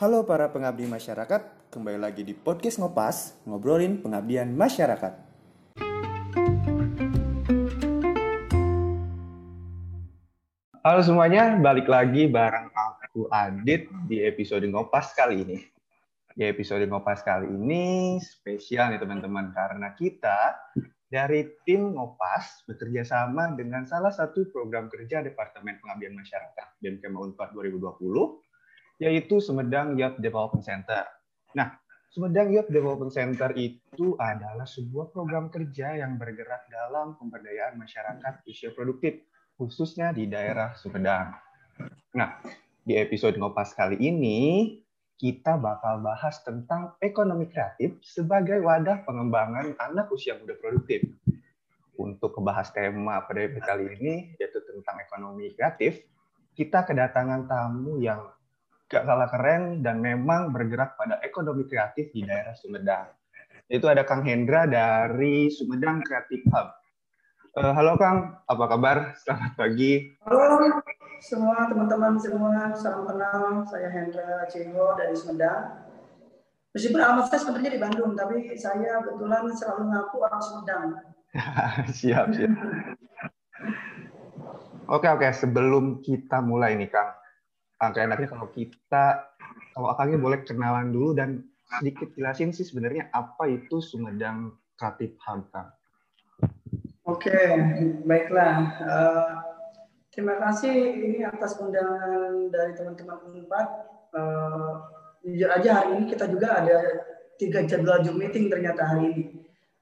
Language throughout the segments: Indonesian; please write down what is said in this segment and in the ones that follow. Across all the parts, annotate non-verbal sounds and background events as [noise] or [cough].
Halo para pengabdi masyarakat, kembali lagi di podcast Ngopas, ngobrolin pengabdian masyarakat. Halo semuanya, balik lagi bareng aku Adit di episode Ngopas kali ini. Di episode Ngopas kali ini spesial nih teman-teman karena kita dari tim Ngopas bekerja sama dengan salah satu program kerja Departemen Pengabdian Masyarakat BMKM Unpad 2020 yaitu Sumedang Youth Development Center. Nah, Sumedang Youth Development Center itu adalah sebuah program kerja yang bergerak dalam pemberdayaan masyarakat usia produktif khususnya di daerah Sumedang. Nah, di episode Ngopas kali ini, kita bakal bahas tentang ekonomi kreatif sebagai wadah pengembangan anak usia muda produktif. Untuk membahas tema pada episode kali ini, yaitu tentang ekonomi kreatif, kita kedatangan tamu yang gak kalah keren dan memang bergerak pada ekonomi kreatif di daerah Sumedang. Itu ada Kang Hendra dari Sumedang Creative Hub. Uh, halo Kang, apa kabar? Selamat pagi. Halo semua teman-teman semua, salam kenal. Saya Hendra Cinggo dari Sumedang. Meskipun alamat saya sebenarnya di Bandung, tapi saya kebetulan selalu ngaku orang Sumedang. [laughs] siap, siap. [laughs] Oke, oke. Sebelum kita mulai nih Kang, Kang enaknya kalau kita, kalau Kangnya boleh kenalan dulu dan sedikit jelasin sih sebenarnya apa itu Sumedang Creative Hub, Kang. Oke, baiklah. Uh, terima kasih ini atas undangan dari teman-teman Unpad. Uh, jujur aja hari ini kita juga ada tiga jadwal Zoom meeting ternyata hari ini.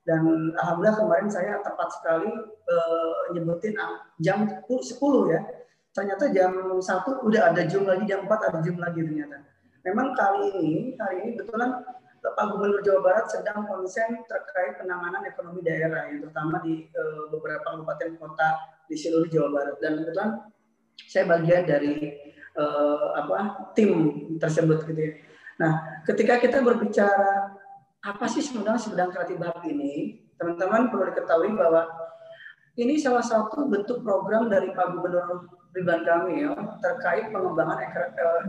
Dan alhamdulillah kemarin saya tepat sekali uh, nyebutin jam 10 ya. Ternyata jam 1 udah ada Zoom lagi, jam 4 ada Zoom lagi ternyata. Memang kali ini, hari ini kebetulan Pak Gubernur Jawa Barat sedang konsen terkait penanganan ekonomi daerah, yang terutama di uh, beberapa kabupaten kota di seluruh Jawa Barat. Dan kebetulan saya bagian dari uh, apa tim tersebut gitu ya. Nah, ketika kita berbicara apa sih sebenarnya sedang kreatif ini, teman-teman perlu diketahui bahwa ini salah satu bentuk program dari Pak Gubernur Ridwan Kamil terkait pengembangan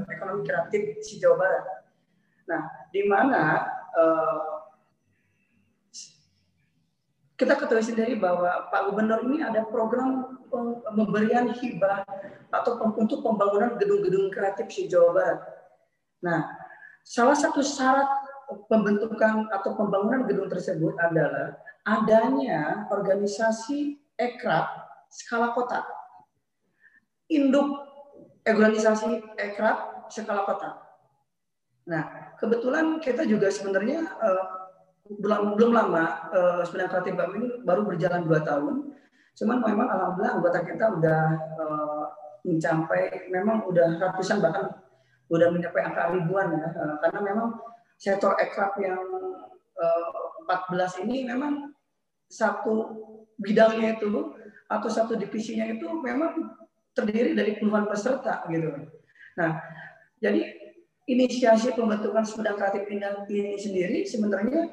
ekonomi kreatif di Jawa Barat Nah, di mana uh, kita ketahui sendiri bahwa Pak Gubernur ini ada program pemberian hibah atau untuk pembangunan gedung-gedung kreatif di Jawa Barat. Nah, salah satu syarat pembentukan atau pembangunan gedung tersebut adalah adanya organisasi ekrab skala kota. Induk organisasi ekrab skala kota. Nah, kebetulan kita juga sebenarnya uh, belum belum lama uh, sebenarnya kreatif ini baru berjalan dua tahun. Cuman memang alhamdulillah anggota kita udah uh, mencapai memang udah ratusan bahkan udah mencapai angka ribuan ya uh, karena memang sektor ekrab yang uh, 14 ini memang satu bidangnya itu atau satu divisinya itu memang terdiri dari puluhan peserta gitu. Nah, jadi inisiasi pembentukan Sumedang Kreatif ini sendiri sebenarnya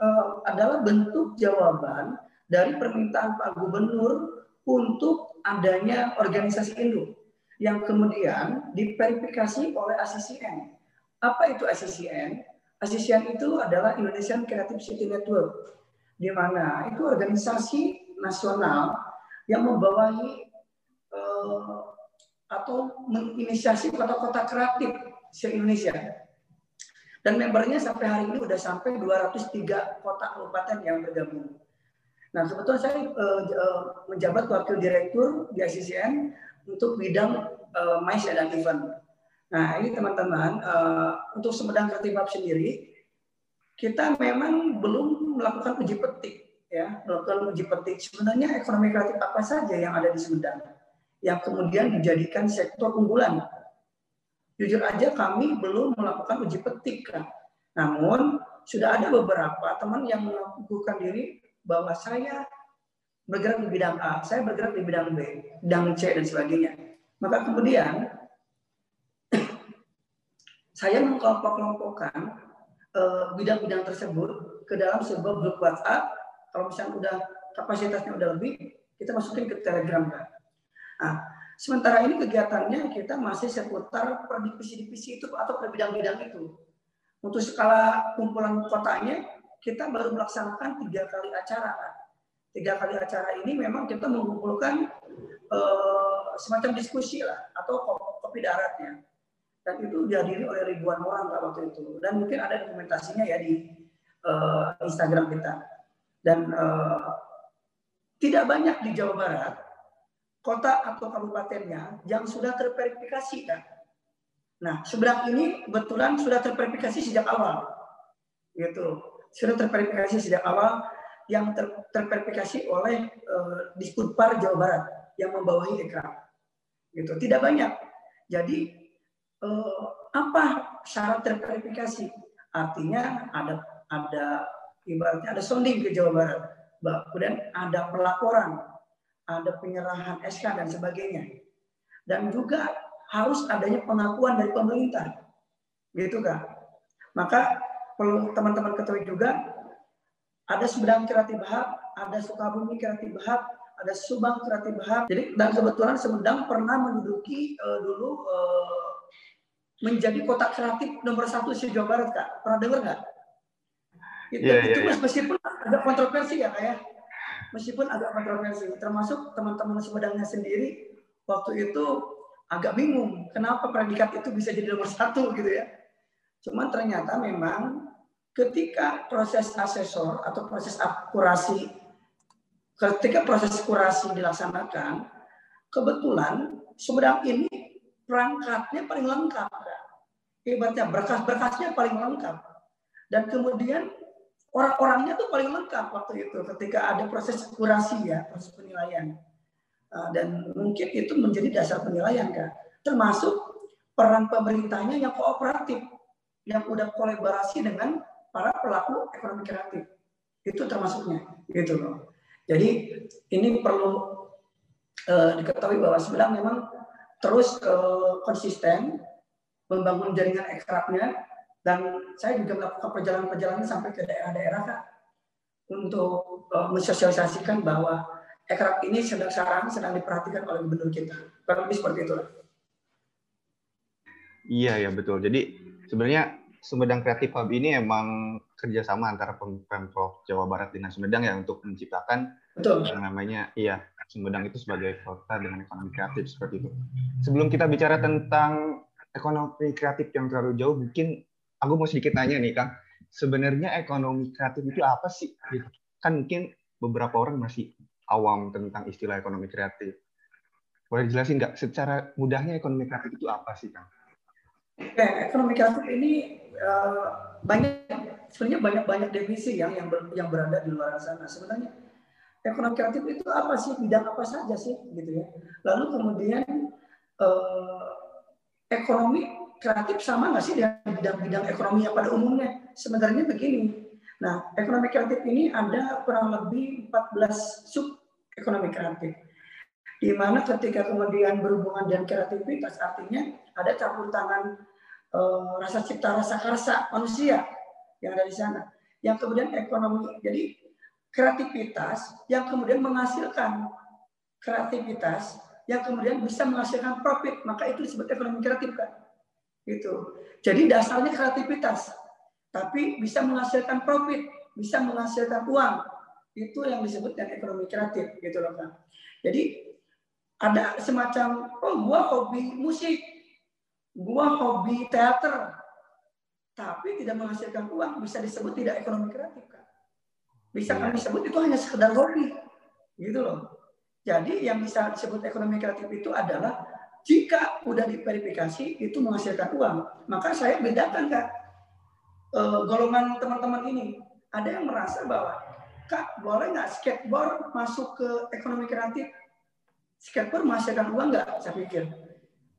uh, adalah bentuk jawaban dari permintaan Pak Gubernur untuk adanya organisasi induk yang kemudian diverifikasi oleh ACCN. Apa itu ACCN? ACCN itu adalah Indonesian Creative City Network, di mana itu organisasi nasional yang membawahi uh, atau menginisiasi kota-kota kreatif se-Indonesia. Dan membernya sampai hari ini sudah sampai 203 kota kabupaten yang bergabung. Nah, kebetulan saya uh, menjabat wakil direktur di ICCN untuk bidang uh, MICE dan event. Nah, ini teman-teman, uh, untuk Sumedang Kreatif Hub sendiri, kita memang belum melakukan uji petik, ya, melakukan uji petik. Sebenarnya ekonomi kreatif apa saja yang ada di Sumedang, yang kemudian dijadikan sektor unggulan Jujur aja kami belum melakukan uji petik kan. Namun sudah ada beberapa teman yang melakukan diri bahwa saya bergerak di bidang A, saya bergerak di bidang B, bidang C dan sebagainya. Maka kemudian [clears throat] saya mengkelompok-kelompokkan eh, bidang-bidang tersebut ke dalam sebuah grup WhatsApp. Kalau misalnya udah kapasitasnya udah lebih, kita masukin ke Telegram kan. Nah, sementara ini kegiatannya kita masih seputar per divisi-divisi itu atau per bidang-bidang itu. Untuk skala kumpulan kotanya, kita baru melaksanakan tiga kali acara. Tiga kali acara ini memang kita mengumpulkan uh, semacam diskusi lah atau kopi daratnya. Dan itu dihadiri oleh ribuan orang waktu itu. Dan mungkin ada dokumentasinya ya di uh, Instagram kita. Dan uh, tidak banyak di Jawa Barat kota atau kabupatennya yang sudah terverifikasi kan. Nah, seberang ini kebetulan sudah terverifikasi sejak awal. Gitu. Sudah terverifikasi sejak awal yang ter, terverifikasi oleh uh, Disputpar Jawa Barat yang membawahi EKRA. Gitu. Tidak banyak. Jadi uh, apa syarat terverifikasi? Artinya ada ada ibaratnya ada sounding ke Jawa Barat. Kemudian ada pelaporan, ada penyerahan SK dan sebagainya. Dan juga harus adanya pengakuan dari pemerintah. Gitu kan. Maka perlu teman-teman ketahui juga ada Sumedang Kreatif Hub, ada Sukabumi Kreatif Hub, ada Subang Kreatif Hub. Jadi dan kebetulan Sumedang pernah menduduki uh, dulu uh, menjadi kota kreatif nomor satu di Jawa Barat, Kak. Pernah dengar nggak? Itu, yeah, itu yeah, meskipun yeah. agak kontroversi ya kayak ya. meskipun agak kontroversi termasuk teman-teman Sumedangnya sendiri waktu itu agak bingung kenapa predikat itu bisa jadi nomor satu gitu ya cuman ternyata memang ketika proses asesor atau proses akurasi ketika proses kurasi dilaksanakan kebetulan Sumedang ini perangkatnya paling lengkap ibaratnya berkas-berkasnya paling lengkap dan kemudian orang-orangnya tuh paling lengkap waktu itu ketika ada proses kurasi ya proses penilaian. Uh, dan mungkin itu menjadi dasar penilaian kan termasuk peran pemerintahnya yang kooperatif yang udah kolaborasi dengan para pelaku ekonomi kreatif. Itu termasuknya gitu loh. Jadi ini perlu uh, diketahui bahwa sebenarnya memang terus uh, konsisten membangun jaringan ekstraknya dan saya juga melakukan perjalanan-perjalanan sampai ke daerah-daerah Kak untuk uh, mensosialisasikan bahwa ekrab ini sedang sekarang sedang diperhatikan oleh gubernur kita. Kurang lebih seperti itu. Iya ya betul. Jadi sebenarnya Sumedang Kreatif Hub ini emang kerjasama antara Pemprov Jawa Barat dengan Sumedang ya untuk menciptakan betul. yang namanya iya Sumedang itu sebagai kota dengan ekonomi kreatif seperti itu. Sebelum kita bicara tentang ekonomi kreatif yang terlalu jauh, mungkin aku mau sedikit nanya nih Kang, sebenarnya ekonomi kreatif itu apa sih? Kan mungkin beberapa orang masih awam tentang istilah ekonomi kreatif. Boleh dijelasin nggak secara mudahnya ekonomi kreatif itu apa sih Kang? Oke, ekonomi kreatif ini uh, banyak sebenarnya banyak-banyak definisi yang yang, ber, yang berada di luar sana. Sebenarnya ekonomi kreatif itu apa sih? Bidang apa saja sih gitu ya. Lalu kemudian uh, ekonomi kreatif sama nggak sih dengan bidang-bidang ekonomi yang pada umumnya? Sebenarnya begini. Nah, ekonomi kreatif ini ada kurang lebih 14 sub ekonomi kreatif. Di mana ketika kemudian berhubungan dengan kreativitas, artinya ada campur tangan e, rasa cipta, rasa karsa manusia yang ada di sana. Yang kemudian ekonomi, jadi kreativitas yang kemudian menghasilkan kreativitas yang kemudian bisa menghasilkan profit, maka itu disebut ekonomi kreatif kan. Gitu. Jadi dasarnya kreativitas, tapi bisa menghasilkan profit, bisa menghasilkan uang. Itu yang disebut dengan ekonomi kreatif, gitu loh kan. Jadi ada semacam, oh gua hobi musik, gua hobi teater, tapi tidak menghasilkan uang, bisa disebut tidak ekonomi kreatif kan. Bisa kami sebut itu hanya sekedar hobi, gitu loh. Jadi yang bisa disebut ekonomi kreatif itu adalah jika udah diverifikasi itu menghasilkan uang, maka saya bedakan kak e, golongan teman-teman ini. Ada yang merasa bahwa kak boleh nggak skateboard masuk ke ekonomi kreatif? Skateboard menghasilkan uang nggak? Saya pikir.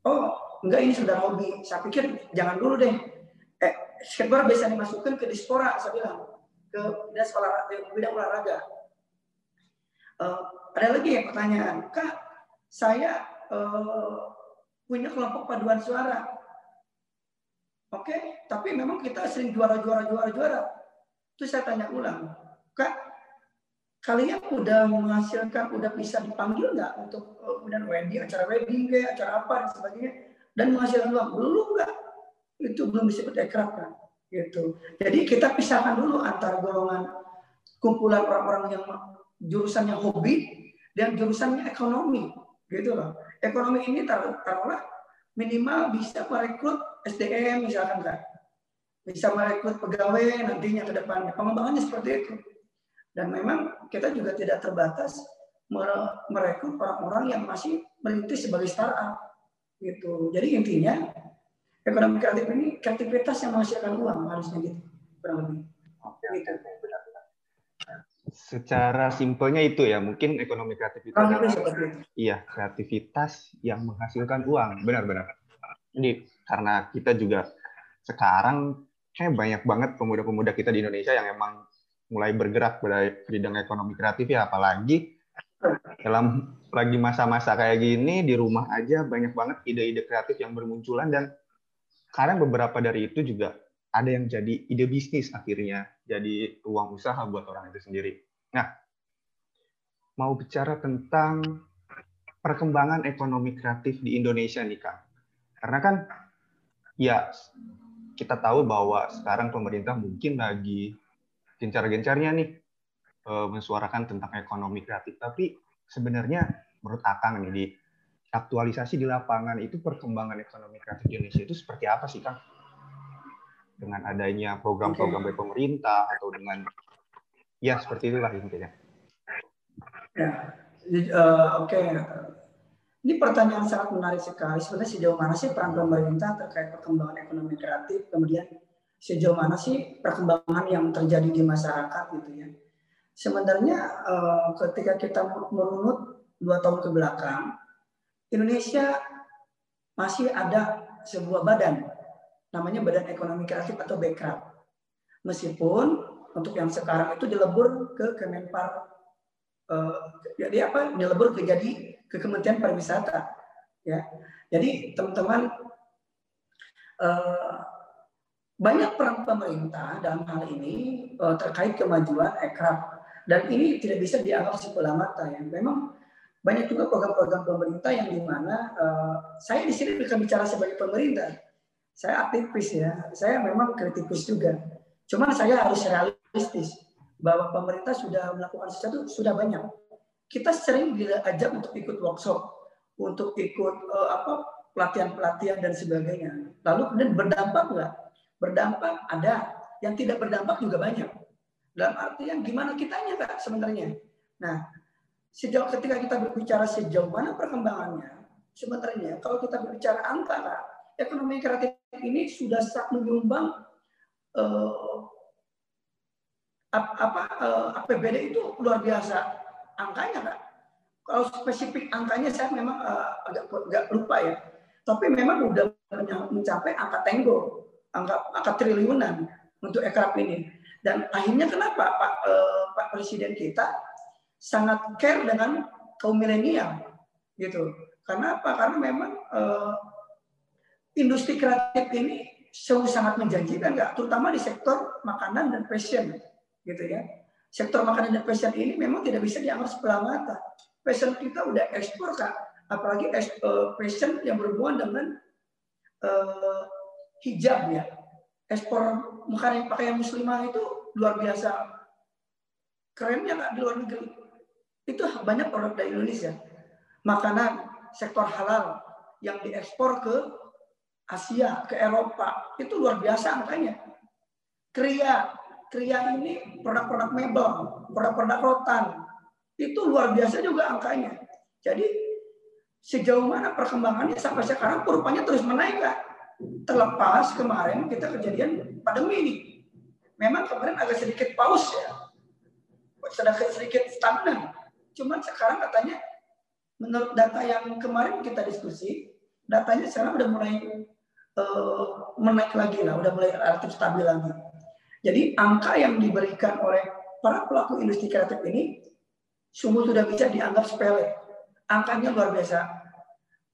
Oh enggak ini sudah hobi. Saya pikir jangan dulu deh. Eh, skateboard bisa dimasukkan ke dispora, saya bilang ke bidang olahraga. Uh, ada lagi yang pertanyaan, kak saya uh, punya kelompok paduan suara. Oke, okay? tapi memang kita sering juara-juara juara-juara. Terus saya tanya ulang, Kak, kalian udah menghasilkan, udah bisa dipanggil nggak untuk uh, kemudian wedding, acara wedding kayak acara apa dan sebagainya, dan menghasilkan uang belum nggak? Itu belum disebut ekraf kan? Gitu. Jadi kita pisahkan dulu antara golongan kumpulan orang-orang yang jurusannya hobi dan jurusannya ekonomi, gitu loh. Ekonomi ini taruhlah minimal bisa merekrut SDM misalkan kan, bisa merekrut pegawai nantinya ke depannya. Pengembangannya seperti itu dan memang kita juga tidak terbatas merekrut orang-orang yang masih merintis sebagai startup. Gitu. Jadi intinya ekonomi kreatif ini kreativitas yang menghasilkan uang harusnya gitu kurang. Gitu. Secara simpelnya itu ya, mungkin ekonomi kreatif itu. Adalah iya kreativitas yang menghasilkan uang, benar-benar. Ini karena kita juga sekarang kayak banyak banget pemuda-pemuda kita di Indonesia yang emang mulai bergerak pada bidang ekonomi kreatif ya apalagi dalam lagi masa-masa kayak gini di rumah aja banyak banget ide-ide kreatif yang bermunculan dan kadang beberapa dari itu juga ada yang jadi ide bisnis akhirnya jadi uang usaha buat orang itu sendiri. Nah, mau bicara tentang perkembangan ekonomi kreatif di Indonesia nih Kang. Karena kan ya kita tahu bahwa sekarang pemerintah mungkin lagi gencar-gencarnya nih uh, mensuarakan tentang ekonomi kreatif. Tapi sebenarnya menurut Akang nih di aktualisasi di lapangan itu perkembangan ekonomi kreatif Indonesia itu seperti apa sih Kang? Dengan adanya program-program dari pemerintah atau dengan ya seperti itulah intinya. Ya, uh, oke. Okay. Ini pertanyaan sangat menarik sekali. Sebenarnya sejauh mana sih peran pemerintah terkait perkembangan ekonomi kreatif, kemudian sejauh mana sih perkembangan yang terjadi di masyarakat gitu ya. Sebenarnya eh, ketika kita merunut dua tahun ke belakang, Indonesia masih ada sebuah badan, namanya Badan Ekonomi Kreatif atau BEKRAP. Meskipun untuk yang sekarang itu dilebur ke Kemenpar, eh, jadi apa? Dilebur ke jadi ke Kementerian Pariwisata, ya. Jadi teman-teman eh, banyak peran pemerintah dalam hal ini uh, terkait kemajuan ekraf dan ini tidak bisa dianggap sebelah mata ya. Memang banyak juga program-program pemerintah yang di mana uh, saya di sini bukan bicara sebagai pemerintah, saya aktivis ya, saya memang kritikus juga. Cuma saya harus realistis bahwa pemerintah sudah melakukan sesuatu sudah banyak. Kita sering diajak untuk ikut workshop, untuk ikut uh, apa pelatihan-pelatihan dan sebagainya. Lalu kemudian berdampak nggak? Berdampak ada, yang tidak berdampak juga banyak. Dalam artian gimana kitanya Kak sebenarnya. Nah, sejauh ketika kita berbicara sejauh mana perkembangannya, sebenarnya kalau kita berbicara angka ekonomi kreatif ini sudah sangat menyumbang eh, apa eh, APBD itu luar biasa angkanya Kak. Kalau spesifik angkanya saya memang eh, agak agak lupa ya. Tapi memang udah mencapai angka tenggo angka, angka triliunan untuk ekraf ini. Dan akhirnya kenapa Pak, eh, Pak Presiden kita sangat care dengan kaum milenial gitu. Karena apa? Karena memang eh, industri kreatif ini sungguh sangat menjanjikan nggak, terutama di sektor makanan dan fashion gitu ya. Sektor makanan dan fashion ini memang tidak bisa dianggap sebelah mata. Fashion kita udah ekspor kak, apalagi eh, fashion yang berhubungan dengan eh, hijab ya. Ekspor makanan pakaian muslimah itu luar biasa kerennya nggak di luar negeri. Itu banyak produk dari Indonesia. Makanan sektor halal yang diekspor ke Asia, ke Eropa, itu luar biasa angkanya. Kria, kria ini produk-produk mebel, produk-produk rotan, itu luar biasa juga angkanya. Jadi sejauh mana perkembangannya sampai sekarang kurvanya terus menaik Kak. Terlepas kemarin kita kejadian pandemi ini. Memang kemarin agak sedikit paus ya. Sedikit sedikit stagnan. Cuman sekarang katanya menurut data yang kemarin kita diskusi, datanya sekarang udah mulai uh, menaik lagi lah, udah mulai relatif stabil lagi. Jadi angka yang diberikan oleh para pelaku industri kreatif ini sungguh sudah bisa dianggap sepele. Angkanya luar biasa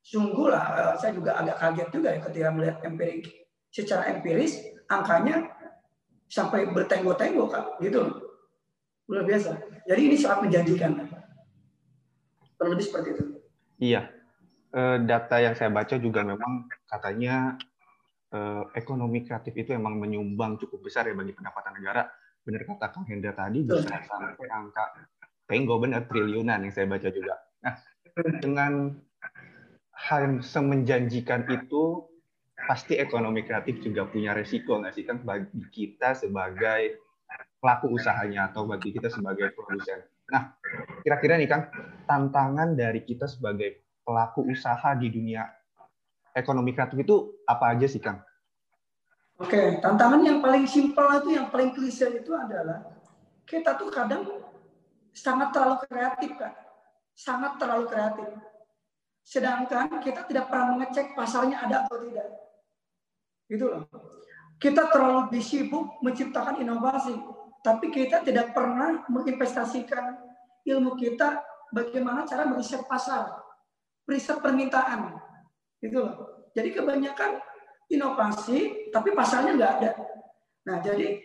sungguh lah eh, saya juga agak kaget juga ya ketika melihat empirik secara empiris angkanya sampai bertenggo-tenggo kak gitu luar biasa. Jadi ini sangat menjanjikan. Kurang lebih seperti itu. Iya. Eh, data yang saya baca juga memang katanya eh, ekonomi kreatif itu memang menyumbang cukup besar ya bagi pendapatan negara. Benar kata Kang Hendra tadi bisa sampai angka tenggo benar triliunan yang saya baca juga. Nah, dengan hal yang semenjanjikan itu pasti ekonomi kreatif juga punya resiko nggak sih kan bagi kita sebagai pelaku usahanya atau bagi kita sebagai produsen. Nah, kira-kira nih Kang, tantangan dari kita sebagai pelaku usaha di dunia ekonomi kreatif itu apa aja sih Kang? Oke, tantangan yang paling simpel itu, yang paling klise itu adalah kita tuh kadang sangat terlalu kreatif kan, sangat terlalu kreatif. Sedangkan kita tidak pernah mengecek pasarnya ada atau tidak. Gitu loh. Kita terlalu sibuk menciptakan inovasi, tapi kita tidak pernah menginvestasikan ilmu kita bagaimana cara meriset pasar, riset permintaan. Gitu loh. Jadi kebanyakan inovasi, tapi pasarnya nggak ada. Nah, jadi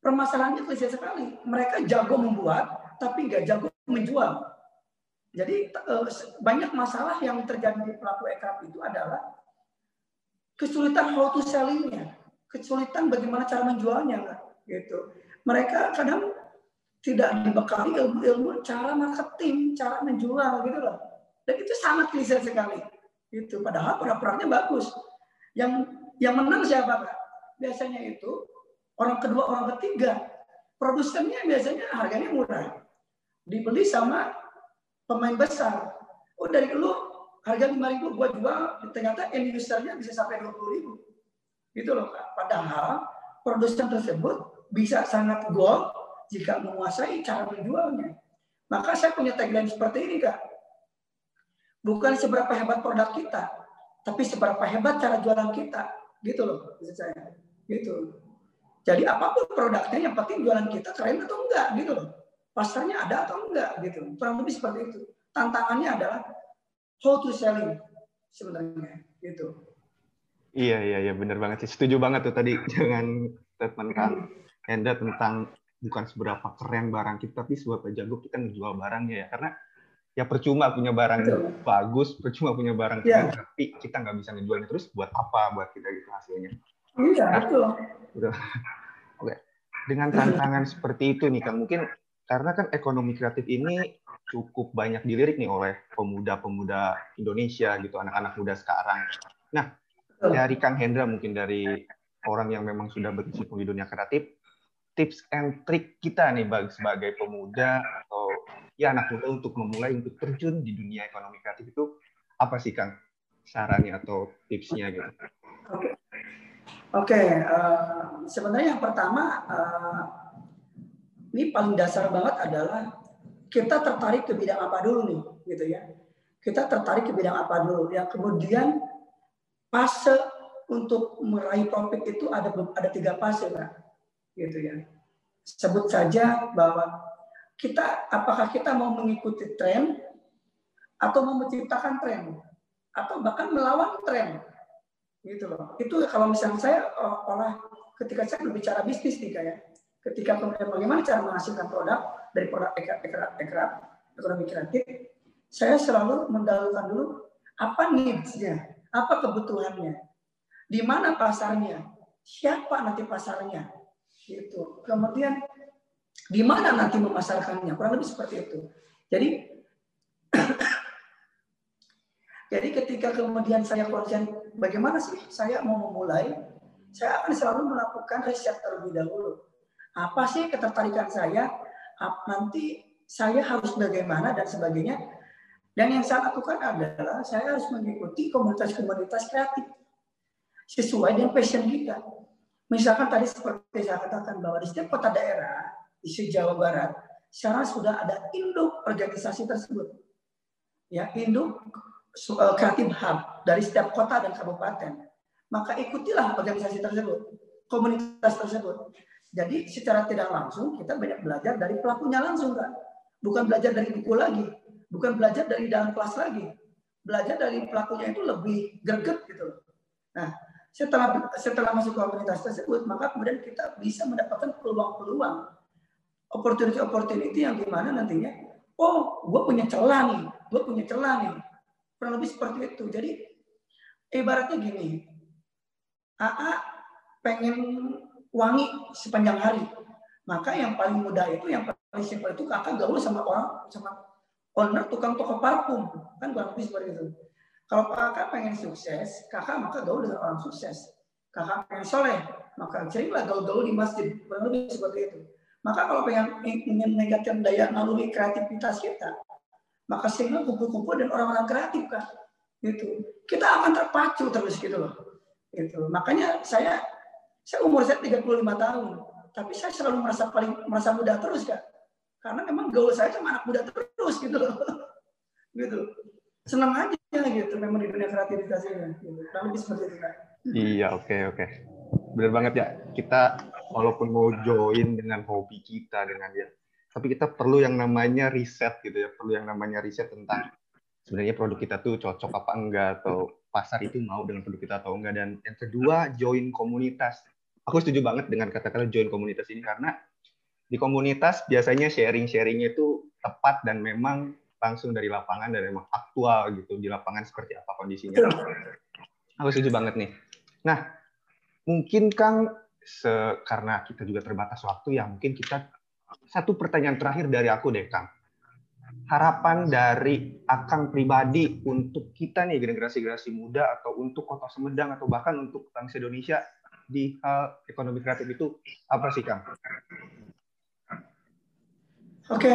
permasalahannya klise sekali. Mereka jago membuat, tapi nggak jago menjual. Jadi eh, banyak masalah yang terjadi di pelaku ekraf itu adalah kesulitan how to sellingnya, kesulitan bagaimana cara menjualnya, gitu. Mereka kadang tidak dibekali ilmu-ilmu cara marketing, cara menjual, gitu loh. Dan itu sangat klise sekali. Itu padahal produk-produknya bagus. Yang yang menang siapa Kak? Biasanya itu orang kedua, orang ketiga. Produsennya biasanya harganya murah. Dibeli sama pemain besar. Oh dari lu harga lima ribu gua jual, ternyata end usernya bisa sampai dua puluh ribu. Gitu loh Kak. Padahal produsen tersebut bisa sangat goal jika menguasai cara menjualnya. Maka saya punya tagline seperti ini Kak. Bukan seberapa hebat produk kita, tapi seberapa hebat cara jualan kita. Gitu loh maksud saya. Gitu. Jadi apa pun produknya yang penting jualan kita keren atau enggak gitu loh. Pasarnya ada atau enggak gitu. Kurang lebih seperti itu. Tantangannya adalah how to selling sebenarnya gitu. Iya iya iya benar banget sih. Setuju banget tuh tadi [laughs] dengan statement kan Enda tentang bukan seberapa keren barang kita tapi seberapa jago kita menjual barangnya ya. Karena ya percuma punya barang Betul. bagus, percuma punya barang ya. keren, tapi kita nggak bisa ngejualnya terus buat apa buat kita gitu hasilnya. Iya, nah, betul. betul. [laughs] Oke. Dengan tantangan seperti itu nih kan mungkin karena kan ekonomi kreatif ini cukup banyak dilirik nih oleh pemuda-pemuda Indonesia gitu, anak-anak muda sekarang. Nah, betul. dari Kang Hendra mungkin dari orang yang memang sudah berkecimpung di dunia kreatif, tips and trick kita nih sebagai pemuda atau ya anak muda untuk memulai untuk terjun di dunia ekonomi kreatif itu apa sih Kang sarannya atau tipsnya gitu? Oke, okay. okay, uh, eh, sebenarnya yang pertama uh, ini paling dasar banget adalah kita tertarik ke bidang apa dulu nih, gitu ya. Kita tertarik ke bidang apa dulu, yang kemudian fase untuk meraih profit itu ada ada tiga fase, Kak. Gitu ya. Sebut saja bahwa kita apakah kita mau mengikuti tren atau mau menciptakan tren? Atau bahkan melawan tren? Gitu loh. Itu kalau misalnya saya oh, olah ketika saya berbicara bisnis nih kayak ketika kemudian bagaimana cara menghasilkan produk dari produk ekonomi kreatif saya selalu mendahulukan dulu apa needs-nya apa kebutuhannya di mana pasarnya siapa nanti pasarnya gitu. Kemudian di mana nanti memasarkannya? Kurang lebih seperti itu. Jadi [coughs] jadi ketika kemudian saya konsen bagaimana sih saya mau memulai, saya akan selalu melakukan riset terlebih dahulu. Apa sih ketertarikan saya? Nanti saya harus bagaimana dan sebagainya. Dan yang saya lakukan adalah saya harus mengikuti komunitas-komunitas kreatif sesuai dengan passion kita. Misalkan tadi seperti saya katakan bahwa di setiap kota daerah di Jawa Barat, sekarang sudah ada induk organisasi tersebut. Ya, induk kreatif eh, hub dari setiap kota dan kabupaten. Maka ikutilah organisasi tersebut, komunitas tersebut. Jadi secara tidak langsung kita banyak belajar dari pelakunya langsung kan. Bukan belajar dari buku lagi, bukan belajar dari dalam kelas lagi. Belajar dari pelakunya itu lebih greget gitu. Nah, setelah setelah masuk komunitas tersebut, maka kemudian kita bisa mendapatkan peluang-peluang opportunity opportunity yang gimana nantinya? Oh gue punya celah nih. Gue punya celah nih. Kurang lebih seperti itu. Jadi ibaratnya gini. AA pengen wangi sepanjang hari. Maka yang paling mudah itu yang paling simpel itu kakak gaul sama orang sama owner tukang toko parfum. Kan kurang lebih seperti itu. Kalau kakak pengen sukses kakak maka gaul dengan orang sukses. Kakak pengen soleh maka carilah gaul-gaul di masjid. Kurang lebih seperti itu maka kalau pengen ingin meningkatkan daya naluri kreativitas kita, maka sehingga kumpul-kumpul dan orang-orang kreatif kan, gitu. Kita akan terpacu terus gitu loh. Gitu. Makanya saya saya umur saya 35 tahun, tapi saya selalu merasa paling merasa muda terus kan. Karena memang gaul saya sama anak muda terus gitu loh. [laughs] gitu. Senang aja gitu memang di dunia kreativitas ini. Gitu. Lebih seperti itu kan. Iya, oke okay, oke. Okay. Benar banget ya. Kita walaupun mau join dengan hobi kita dengan dia. Tapi kita perlu yang namanya riset gitu ya. Perlu yang namanya riset tentang sebenarnya produk kita tuh cocok apa enggak atau pasar itu mau dengan produk kita atau enggak. Dan yang kedua join komunitas. Aku setuju banget dengan kata-kata join komunitas ini karena di komunitas biasanya sharing-sharingnya itu tepat dan memang langsung dari lapangan dan memang aktual gitu di lapangan seperti apa kondisinya. Aku setuju banget nih. Nah mungkin Kang se karena kita juga terbatas waktu ya mungkin kita satu pertanyaan terakhir dari aku deh Kang. Harapan dari Akang pribadi untuk kita nih generasi-generasi muda atau untuk Kota Sumedang atau bahkan untuk bangsa Indonesia di hal ekonomi kreatif itu apa sih Kang? Oke,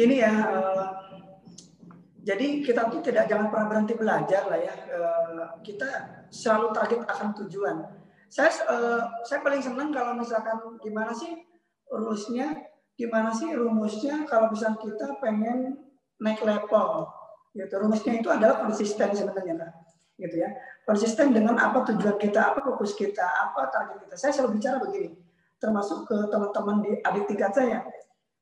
ini ya. Uh, jadi kita tuh tidak jangan pernah berhenti belajar lah ya. Uh, kita selalu target akan tujuan saya uh, saya paling senang kalau misalkan gimana sih rulesnya gimana sih rumusnya kalau misalnya kita pengen naik level gitu. Rumusnya itu adalah konsisten sebenarnya kan gitu ya. Konsisten dengan apa tujuan kita apa fokus kita apa target kita. Saya selalu bicara begini termasuk ke teman-teman di adik tingkat saya.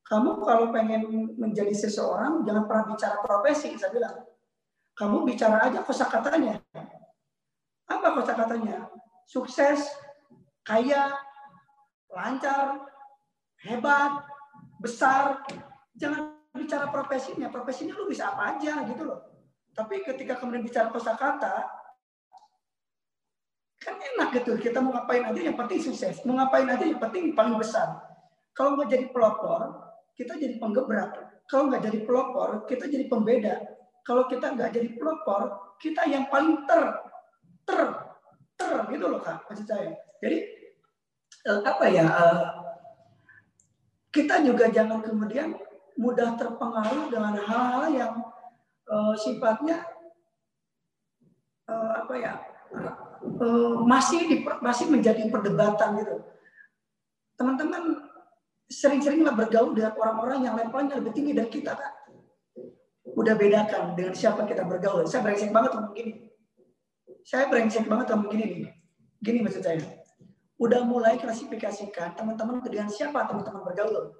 Kamu kalau pengen menjadi seseorang jangan pernah bicara profesi saya bilang. Kamu bicara aja kosakatanya. Apa kosakatanya sukses, kaya, lancar, hebat, besar. Jangan bicara profesinya. Profesinya lu bisa apa aja gitu loh. Tapi ketika kemudian bicara kosakata, kan enak gitu. Kita mau ngapain aja yang penting sukses. Mau ngapain aja yang penting paling besar. Kalau nggak jadi pelopor, kita jadi penggebrak. Kalau nggak jadi pelopor, kita jadi pembeda. Kalau kita nggak jadi pelopor, kita yang paling ter, ter, ter gitu loh kak maksud saya. Jadi uh, apa ya uh, kita juga jangan kemudian mudah terpengaruh dengan hal-hal yang uh, sifatnya uh, apa ya uh, masih di, masih menjadi perdebatan gitu. Teman-teman sering-seringlah bergaul dengan orang-orang yang levelnya lebih tinggi dari kita kan udah bedakan dengan siapa kita bergaul. Saya brengsek banget gini saya brengsek banget ngomong gini nih. Gini maksud saya. Udah mulai klasifikasikan teman-teman dengan siapa teman-teman bergaul.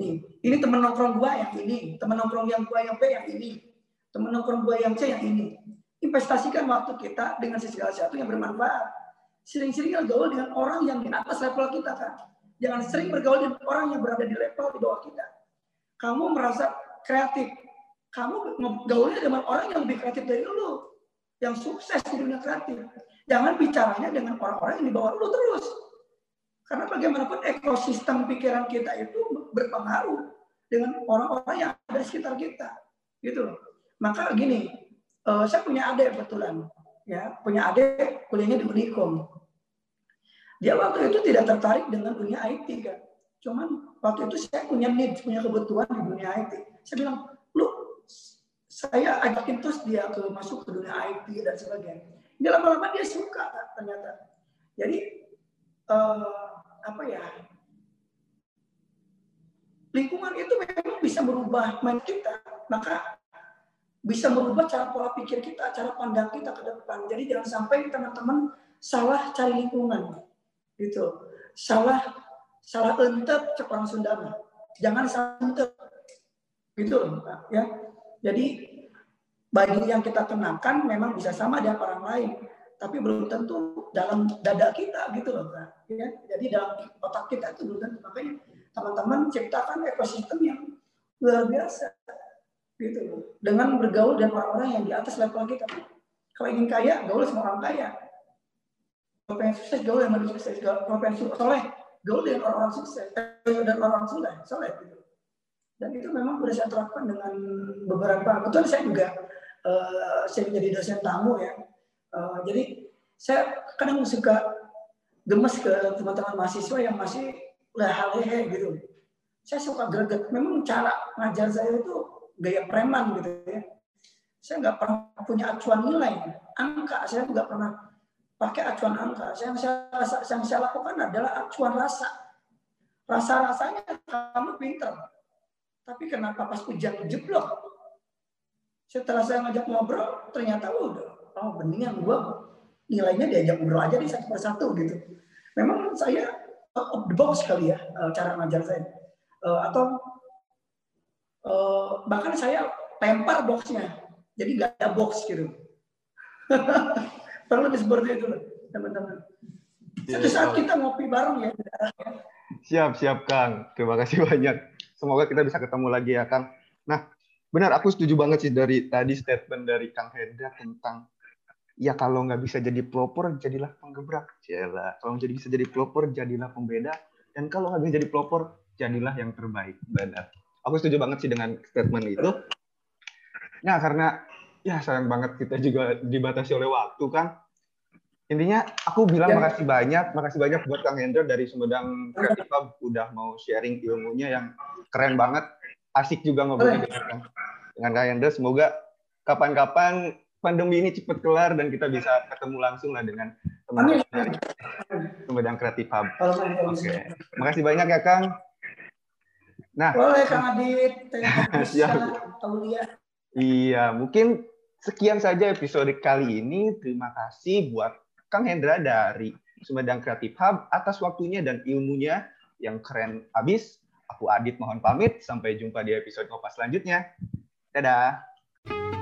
Nih, ini teman nongkrong gua yang ini, teman nongkrong yang gua yang B yang ini, teman nongkrong gua yang C yang ini. Investasikan waktu kita dengan segala sesuatu yang bermanfaat. Sering-sering gaul dengan orang yang di atas level kita kan. Jangan sering bergaul dengan orang yang berada di level di bawah kita. Kamu merasa kreatif, kamu gaulnya dengan orang yang lebih kreatif dari lu yang sukses di dunia kreatif. Jangan bicaranya dengan orang-orang yang di bawah lu terus. Karena bagaimanapun ekosistem pikiran kita itu berpengaruh dengan orang-orang yang ada di sekitar kita. Gitu loh. Maka gini, uh, saya punya adik kebetulan. Ya, punya adik kuliahnya di Unikom. Dia waktu itu tidak tertarik dengan dunia IT kan. Cuman waktu itu saya punya need, punya kebutuhan di dunia IT. Saya bilang, saya ajakin terus dia ke masuk ke dunia IT dan sebagainya. Dia lama-lama dia suka ternyata. Jadi uh, apa ya? Lingkungan itu memang bisa merubah mind kita, maka bisa merubah cara pola pikir kita, cara pandang kita ke depan. Jadi jangan sampai teman-teman salah cari lingkungan, gitu. Salah salah entep cek orang Sunda. Jangan salah entep, gitu ya jadi baju yang kita kenakan memang bisa sama dengan orang lain, tapi belum tentu dalam dada kita gitu loh kan. Ya? Jadi dalam otak kita itu belum tentu. Makanya teman-teman ciptakan ekosistem yang luar biasa gitu loh. Dengan bergaul dengan orang-orang yang di atas level kita. Kalau ingin kaya gaul sama orang kaya. Kalau pengen sukses gaul dengan manusia sukses. Kalau pengen soleh gaul dengan orang-orang sukses. Eh, dan orang-orang soleh soleh gitu dan itu memang sudah saya terapkan dengan beberapa betul saya juga uh, saya menjadi dosen tamu ya uh, jadi saya kadang suka gemes ke teman-teman mahasiswa yang masih leha-lehe gitu saya suka greget memang cara ngajar saya itu gaya preman gitu ya. Saya nggak pernah punya acuan nilai, angka. Saya nggak pernah pakai acuan angka. Saya, saya, yang saya lakukan adalah acuan rasa. Rasa-rasanya kamu pinter. Tapi kenapa pas ujian jeblok? Setelah saya ngajak ngobrol, ternyata udah, oh mendingan gua nilainya diajak ngobrol aja di satu persatu gitu. Memang saya out of the box kali ya eh, cara ngajar saya. Eh, atau uh, bahkan saya lempar boxnya jadi nggak ada box gitu [laughs] perlu seperti itu teman-teman iya, Satu saat kita ngopi bareng ya. Siap, siap Kang. Terima kasih banyak. Semoga kita bisa ketemu lagi ya Kang. Nah, benar aku setuju banget sih dari tadi statement dari Kang Hendra tentang ya kalau nggak bisa jadi pelopor jadilah penggebrak. Jelah. Kalau jadi bisa jadi pelopor jadilah pembeda. Dan kalau nggak bisa jadi pelopor jadilah yang terbaik. Benar aku setuju banget sih dengan statement itu. Ya karena ya sayang banget kita juga dibatasi oleh waktu kan. Intinya aku bilang ya. makasih banyak, makasih banyak buat Kang Hendra dari Sumedang Creative Hub udah mau sharing ilmunya yang keren banget. Asik juga ngobrol dengan dengan Kang Hendra. Semoga kapan-kapan pandemi ini cepat kelar dan kita bisa ketemu langsung lah dengan teman-teman Sumedang Creative Hub. Oke. Okay. Makasih banyak ya Kang. Nah, boleh Kang Adit, [laughs] ya. Iya, mungkin sekian saja episode kali ini. Terima kasih buat Kang Hendra dari Sumedang Creative Hub atas waktunya dan ilmunya yang keren abis. Aku Adit mohon pamit. Sampai jumpa di episode Kopas selanjutnya. Dadah.